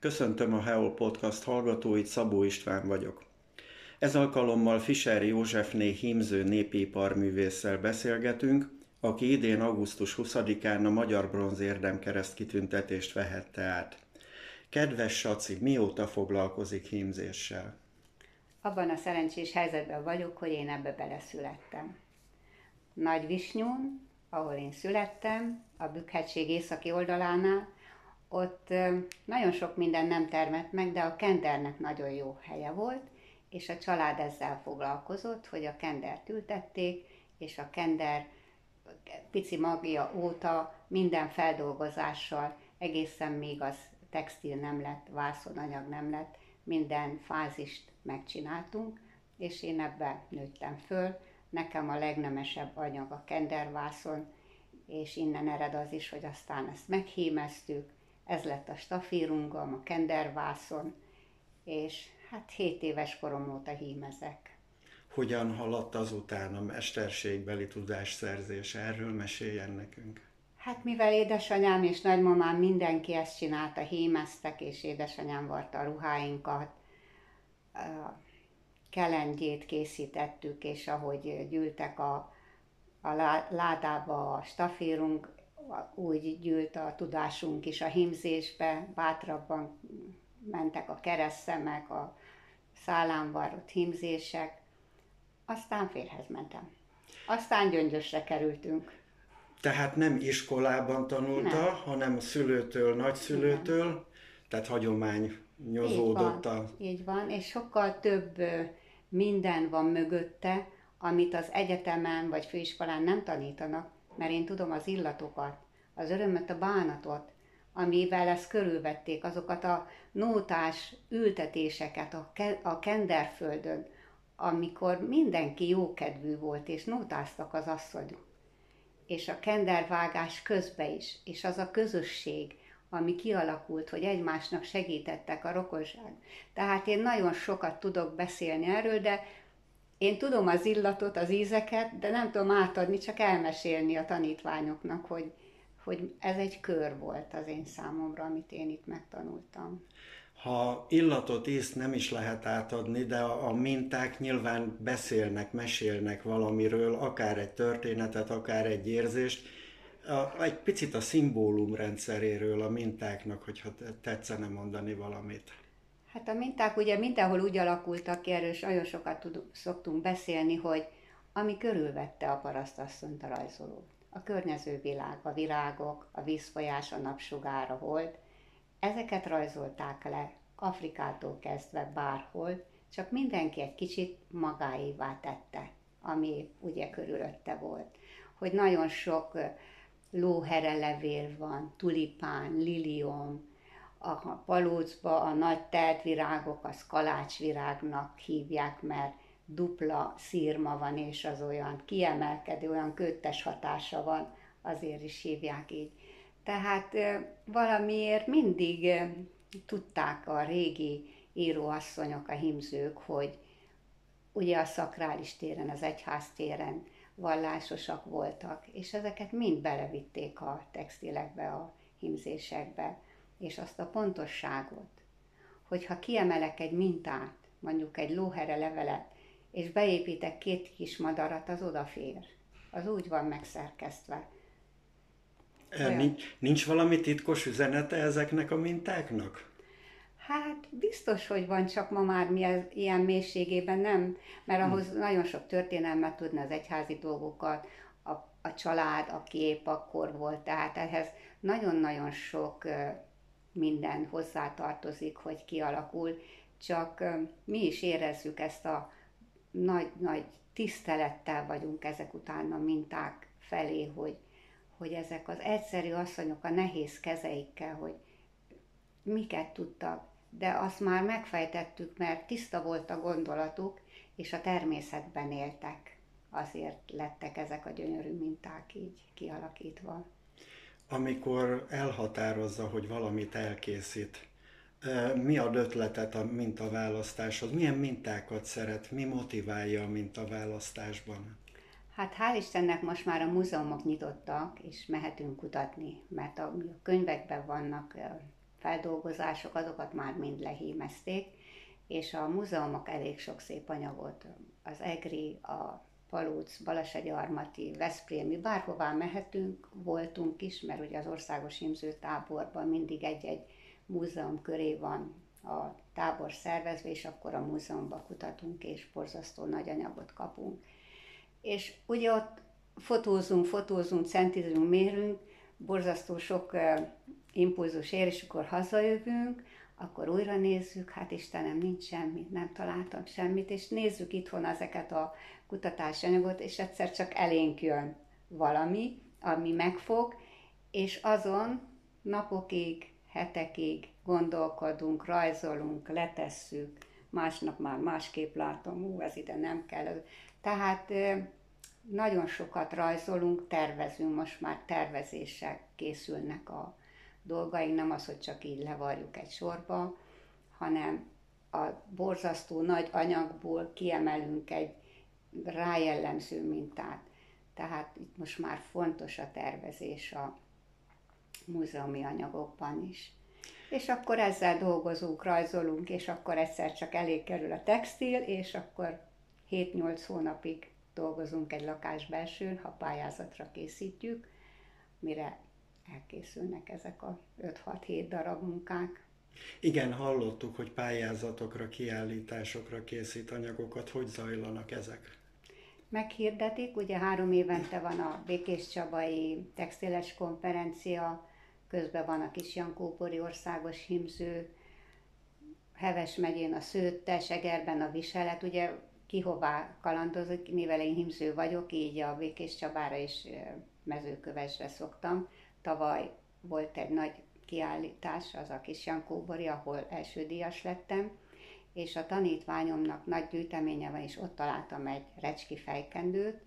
Köszöntöm a Heol Podcast hallgatóit, Szabó István vagyok. Ez alkalommal Fischer Józsefné hímző népiparművésszel beszélgetünk, aki idén augusztus 20-án a Magyar Bronz Érdemkereszt kitüntetést vehette át. Kedves Saci, mióta foglalkozik hímzéssel? Abban a szerencsés helyzetben vagyok, hogy én ebbe beleszülettem. Nagy Visnyún, ahol én születtem, a Bükkhegység északi oldalánál, ott nagyon sok minden nem termett meg, de a kendernek nagyon jó helye volt, és a család ezzel foglalkozott, hogy a kendert ültették, és a kender pici magja óta minden feldolgozással, egészen még az textil nem lett, vászonanyag nem lett, minden fázist megcsináltunk, és én ebbe nőttem föl. Nekem a legnemesebb anyag a kendervászon, és innen ered az is, hogy aztán ezt meghímeztük, ez lett a stafírungom, a kendervászon, és hát 7 éves korom óta hímezek. Hogyan haladt azután a mesterségbeli tudásszerzés? Erről meséljen nekünk. Hát mivel édesanyám és nagymamám mindenki ezt csinálta, hímeztek, és édesanyám varta a ruháinkat, kelengyét készítettük, és ahogy gyűltek a, a ládába a stafírunk, úgy gyűlt a tudásunk is a hímzésbe, bátrabban mentek a keresztemek, a szállán varrott hímzések, aztán férhez mentem. Aztán gyöngyösre kerültünk. Tehát nem iskolában tanulta, nem. hanem szülőtől, nagyszülőtől, Igen. tehát hagyomány nyozódott a... Így van, és sokkal több minden van mögötte, amit az egyetemen vagy főiskolán nem tanítanak, mert én tudom az illatokat, az örömöt, a bánatot, amivel ezt körülvették, azokat a nótás ültetéseket a, ke- a kenderföldön, amikor mindenki jókedvű volt, és nótáztak az asszonyok. És a kendervágás közbe is, és az a közösség, ami kialakult, hogy egymásnak segítettek a rokonság. Tehát én nagyon sokat tudok beszélni erről, de én tudom az illatot, az ízeket, de nem tudom átadni, csak elmesélni a tanítványoknak, hogy, hogy ez egy kör volt az én számomra, amit én itt megtanultam. Ha illatot, ízt nem is lehet átadni, de a minták nyilván beszélnek, mesélnek valamiről, akár egy történetet, akár egy érzést, a, egy picit a szimbólum rendszeréről a mintáknak, hogyha tetszene mondani valamit. Hát a minták ugye mindenhol úgy alakultak ki, erről nagyon sokat tud, szoktunk beszélni, hogy ami körülvette a parasztasszonyt a rajzolót. A környező világ, a virágok, a vízfolyás, a napsugár, a hold, ezeket rajzolták le Afrikától kezdve bárhol, csak mindenki egy kicsit magáévá tette, ami ugye körülötte volt. Hogy nagyon sok lóherelevél van, tulipán, lilium, a palócba a nagy teltvirágok, az kalácsvirágnak hívják, mert dupla szírma van, és az olyan kiemelkedő, olyan köttes hatása van, azért is hívják így. Tehát valamiért mindig tudták a régi íróasszonyok, a himzők, hogy ugye a szakrális téren, az egyház téren vallásosak voltak, és ezeket mind belevitték a textilekbe, a himzésekbe, és azt a pontosságot, hogyha kiemelek egy mintát, mondjuk egy lóhere levelet, és beépítek két kis madarat, az odafér. Az úgy van megszerkesztve. Olyan. Nincs, nincs valami titkos üzenete ezeknek a mintáknak? Hát biztos, hogy van, csak ma már mi ez, ilyen mélységében nem, mert ahhoz hmm. nagyon sok történelmet tudna az egyházi dolgokat, a, a család, a kép akkor volt, tehát ehhez nagyon-nagyon sok minden hozzátartozik, hogy kialakul, csak mi is érezzük ezt a nagy-nagy tisztelettel vagyunk ezek után a minták felé, hogy, hogy ezek az egyszerű asszonyok a nehéz kezeikkel, hogy miket tudtak, de azt már megfejtettük, mert tiszta volt a gondolatuk, és a természetben éltek. Azért lettek ezek a gyönyörű minták így kialakítva. Amikor elhatározza, hogy valamit elkészít, mi ad ötletet a mintaválasztáshoz? Milyen mintákat szeret? Mi motiválja a mintaválasztásban? Hát hál' Istennek most már a múzeumok nyitottak, és mehetünk kutatni, mert a, könyvekben vannak feldolgozások, azokat már mind lehímezték, és a múzeumok elég sok szép anyagot, az EGRI, a Palóc, Balasagyarmati, Veszprémi, bárhová mehetünk, voltunk is, mert ugye az országos hímzőtáborban mindig egy-egy múzeum köré van a tábor szervezve, és akkor a múzeumban kutatunk, és borzasztó nagy anyagot kapunk. És ugye ott fotózunk, fotózunk, centizünk, mérünk, borzasztó sok impulzus ér, és akkor hazajövünk, akkor újra nézzük, hát Istenem, nincs semmi, nem találtam semmit, és nézzük itthon ezeket a kutatási anyagot, és egyszer csak elénk jön valami, ami megfog, és azon napokig, hetekig gondolkodunk, rajzolunk, letesszük, másnap már másképp látom, ú, ez ide nem kell. Tehát nagyon sokat rajzolunk, tervezünk, most már tervezések készülnek a dolgaink, nem az, hogy csak így levarjuk egy sorba, hanem a borzasztó nagy anyagból kiemelünk egy rájellemző mintát. Tehát itt most már fontos a tervezés a múzeumi anyagokban is. És akkor ezzel dolgozunk, rajzolunk, és akkor egyszer csak elég kerül a textil, és akkor 7-8 hónapig dolgozunk egy lakás belsőn, ha pályázatra készítjük, mire elkészülnek ezek a 5-6-7 darab munkák. Igen, hallottuk, hogy pályázatokra, kiállításokra készít anyagokat. Hogy zajlanak ezek? Meghirdetik, ugye három évente van a Békés Csabai Textiles Konferencia, közben van a Kis Jankópori Országos Himző, Heves megyén a Szőttes, Egerben a Viselet, ugye ki hová kalandozik, mivel én himző vagyok, így a Békés Csabára is mezőkövesre szoktam. Tavaly volt egy nagy kiállítás, az a kis Jankóbori, ahol első díjas lettem, és a tanítványomnak nagy gyűjteménye van, és ott találtam egy recski fejkendőt,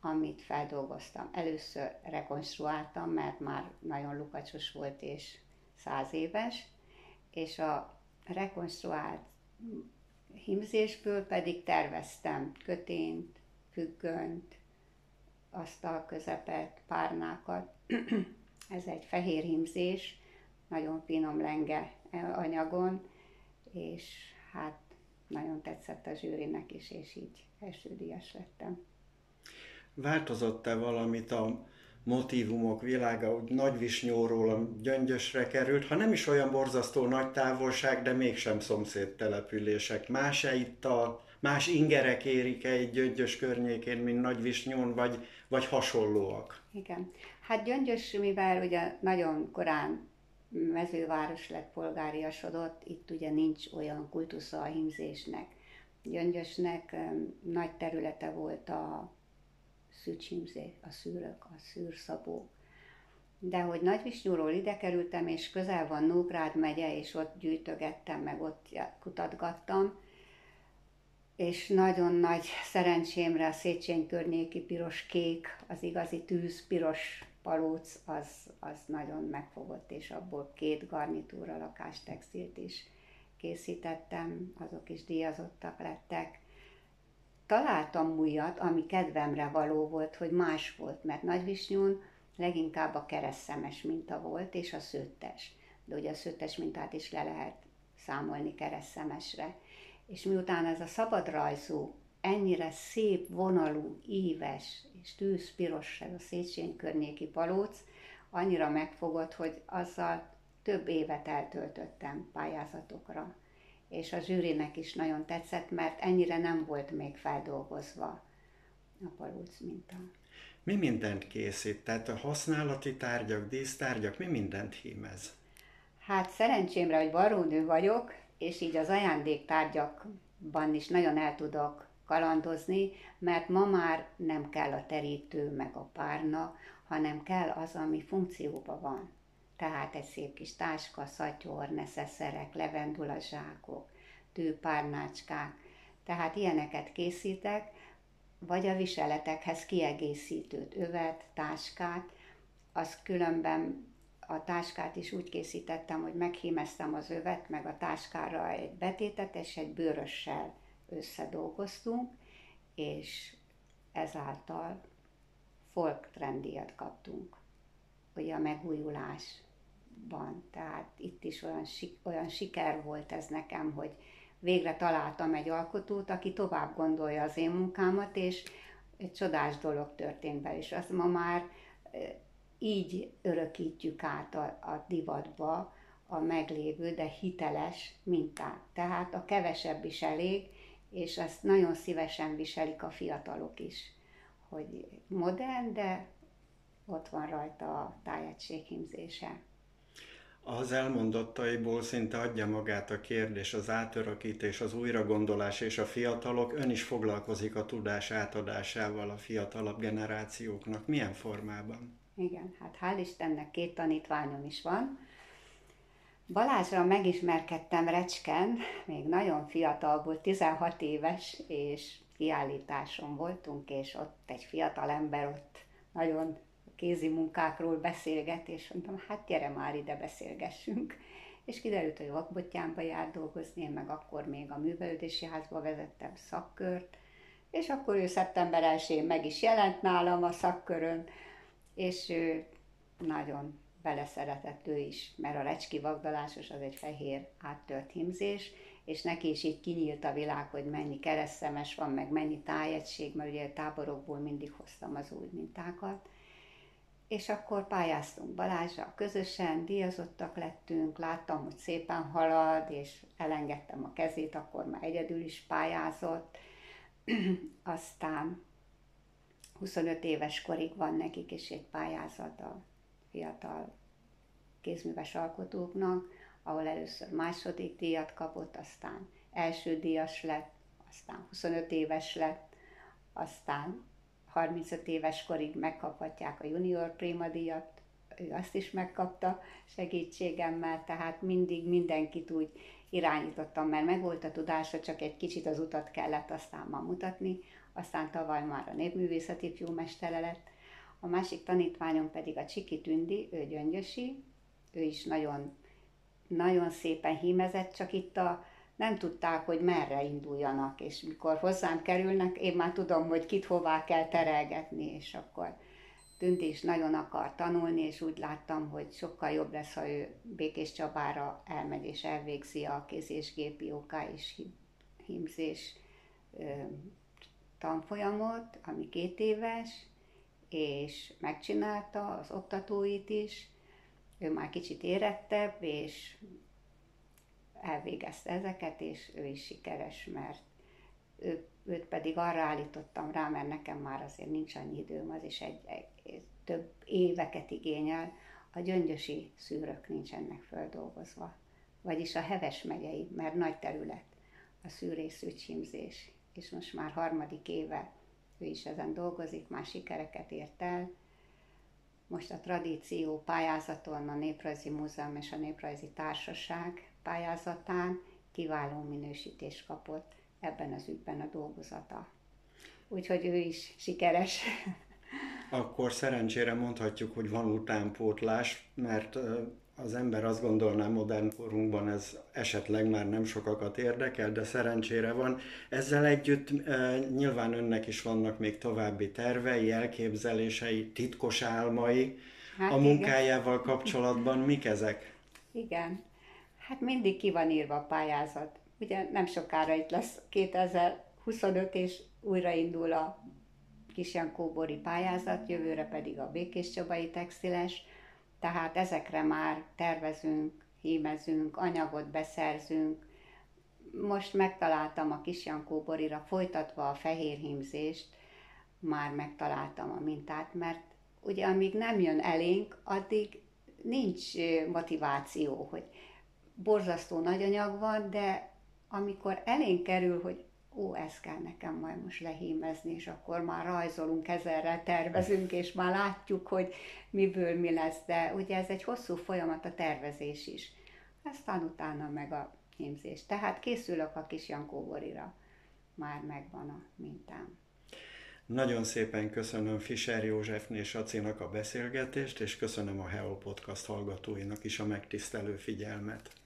amit feldolgoztam. Először rekonstruáltam, mert már nagyon lukacsos volt és száz éves, és a rekonstruált himzésből pedig terveztem kötént, függönt, asztalközepet, párnákat. Ez egy fehér himzés, nagyon finom lenge anyagon, és hát nagyon tetszett a zsűrinek is, és így első díjas lettem. Változott-e valamit a motivumok világa, úgy Nagyvisnyóról a Gyöngyösre került, ha nem is olyan borzasztó nagy távolság, de mégsem szomszéd települések. Más-e itt a, más ingerek érik egy Gyöngyös környékén, mint Nagyvisnyón, vagy, vagy hasonlóak? Igen. Hát Gyöngyös, mivel ugye nagyon korán mezőváros lett, polgáriasodott, itt ugye nincs olyan kultusza a himzésnek. Gyöngyösnek nagy területe volt a szűcsimzé, a szűrök, a szűrszabó. De hogy Nagyvisnyúról ide kerültem, és közel van Nógrád megye, és ott gyűjtögettem, meg ott kutatgattam, és nagyon nagy szerencsémre a Széchenyi környéki piros-kék, az igazi tűz piros palóc, az, az nagyon megfogott, és abból két garnitúra lakástextilt is készítettem, azok is díjazottak lettek találtam újat, ami kedvemre való volt, hogy más volt, mert Nagyvisnyún leginkább a keresztemes minta volt, és a szőttes. De ugye a szőttes mintát is le lehet számolni keresztemesre. És miután ez a szabadrajzú, ennyire szép, vonalú, íves és tűzpiros ez a Széchenyi környéki palóc, annyira megfogott, hogy azzal több évet eltöltöttem pályázatokra és a zsűrinek is nagyon tetszett, mert ennyire nem volt még feldolgozva a palóc minta. Mi mindent készít? Tehát a használati tárgyak, dísztárgyak, mi mindent hímez? Hát szerencsémre, hogy barónő vagyok, és így az ajándéktárgyakban is nagyon el tudok kalandozni, mert ma már nem kell a terítő meg a párna, hanem kell az, ami funkcióban van. Tehát egy szép kis táska, szatyor, neszeszerek, levendulazsákok, tűpárnácskák, tehát ilyeneket készítek, vagy a viseletekhez kiegészítőt, övet, táskát, az különben a táskát is úgy készítettem, hogy meghímeztem az övet, meg a táskára egy betétet, és egy bőrössel összedolgoztunk, és ezáltal folk trendíjat kaptunk, ugye a megújulás van. Tehát itt is olyan, olyan siker volt ez nekem, hogy végre találtam egy alkotót, aki tovább gondolja az én munkámat, és egy csodás dolog történt be, és azt ma már így örökítjük át a, a divatba a meglévő, de hiteles mintát. Tehát a kevesebb is elég, és ezt nagyon szívesen viselik a fiatalok is, hogy modern, de ott van rajta a tájegység hímzése. Az elmondottaiból szinte adja magát a kérdés, az átörökítés, az újragondolás és a fiatalok. Ön is foglalkozik a tudás átadásával a fiatalabb generációknak. Milyen formában? Igen, hát hál' Istennek két tanítványom is van. Balázsra megismerkedtem Recsken, még nagyon fiatal volt, 16 éves, és kiállításon voltunk, és ott egy fiatal ember ott nagyon kézi munkákról beszélget, és mondtam, hát gyere már ide beszélgessünk. És kiderült, hogy vakbottyánba jár dolgozni, én meg akkor még a művelődési házba vezettem szakkört, és akkor ő szeptember 1 meg is jelent nálam a szakkörön, és ő nagyon beleszeretett ő is, mert a recski vagdalásos az egy fehér áttört himzés, és neki is így kinyílt a világ, hogy mennyi keresztemes van, meg mennyi tájegység, mert ugye táborokból mindig hoztam az új mintákat. És akkor pályáztunk Balázsra közösen, díjazottak lettünk, láttam, hogy szépen halad, és elengedtem a kezét, akkor már egyedül is pályázott. Aztán 25 éves korig van nekik is egy pályázat a fiatal kézműves alkotóknak, ahol először második díjat kapott, aztán első díjas lett, aztán 25 éves lett, aztán 35 éves korig megkaphatják a junior prima díjat, ő azt is megkapta segítségemmel, tehát mindig mindenkit úgy irányítottam, mert megvolt a tudása, csak egy kicsit az utat kellett aztán már mutatni, aztán tavaly már a népművészeti fiúmestere lett, a másik tanítványom pedig a Csiki Tündi, ő gyöngyösi, ő is nagyon, nagyon szépen hímezett, csak itt a, nem tudták, hogy merre induljanak, és mikor hozzám kerülnek, én már tudom, hogy kit hová kell terelgetni, és akkor Tündi is nagyon akar tanulni, és úgy láttam, hogy sokkal jobb lesz, ha ő Békés Csabára elmegy és elvégzi a kéz- és és hímzés tanfolyamot, ami két éves, és megcsinálta az oktatóit is, ő már kicsit érettebb, és elvégezte ezeket, és ő is sikeres, mert ő, őt pedig arra állítottam rá, mert nekem már azért nincs annyi időm, az is egy, egy több éveket igényel, a gyöngyösi szűrök nincsenek földolgozva, vagyis a Heves megyei, mert nagy terület a szűrészügyhímzés, és most már harmadik éve ő is ezen dolgozik, már sikereket ért el. Most a tradíció pályázaton a Néprajzi Múzeum és a Néprajzi Társaság pályázatán kiváló minősítést kapott ebben az ügyben a dolgozata. Úgyhogy ő is sikeres. Akkor szerencsére mondhatjuk, hogy van utánpótlás, mert az ember azt gondolná modern korunkban ez esetleg már nem sokakat érdekel, de szerencsére van. Ezzel együtt e, nyilván önnek is vannak még további tervei, elképzelései, titkos álmai hát a munkájával igen. kapcsolatban. Mik ezek? Igen, hát mindig ki van írva a pályázat. Ugye nem sokára itt lesz 2025 és újraindul a Kisjankóbori pályázat, jövőre pedig a Békés Csabai Textiles tehát ezekre már tervezünk, hímezünk, anyagot beszerzünk. Most megtaláltam a Jankó borira, folytatva a fehér hímzést, már megtaláltam a mintát, mert ugye amíg nem jön elénk, addig nincs motiváció, hogy borzasztó nagy anyag van, de amikor elénk kerül, hogy ó, ezt kell nekem majd most lehímezni, és akkor már rajzolunk, ezerrel tervezünk, és már látjuk, hogy miből mi lesz, de ugye ez egy hosszú folyamat a tervezés is. Aztán utána meg a hímzés. Tehát készülök a kis Jankóborira. Már megvan a mintám. Nagyon szépen köszönöm Fischer Józsefné és Acinak a beszélgetést, és köszönöm a Heo Podcast hallgatóinak is a megtisztelő figyelmet.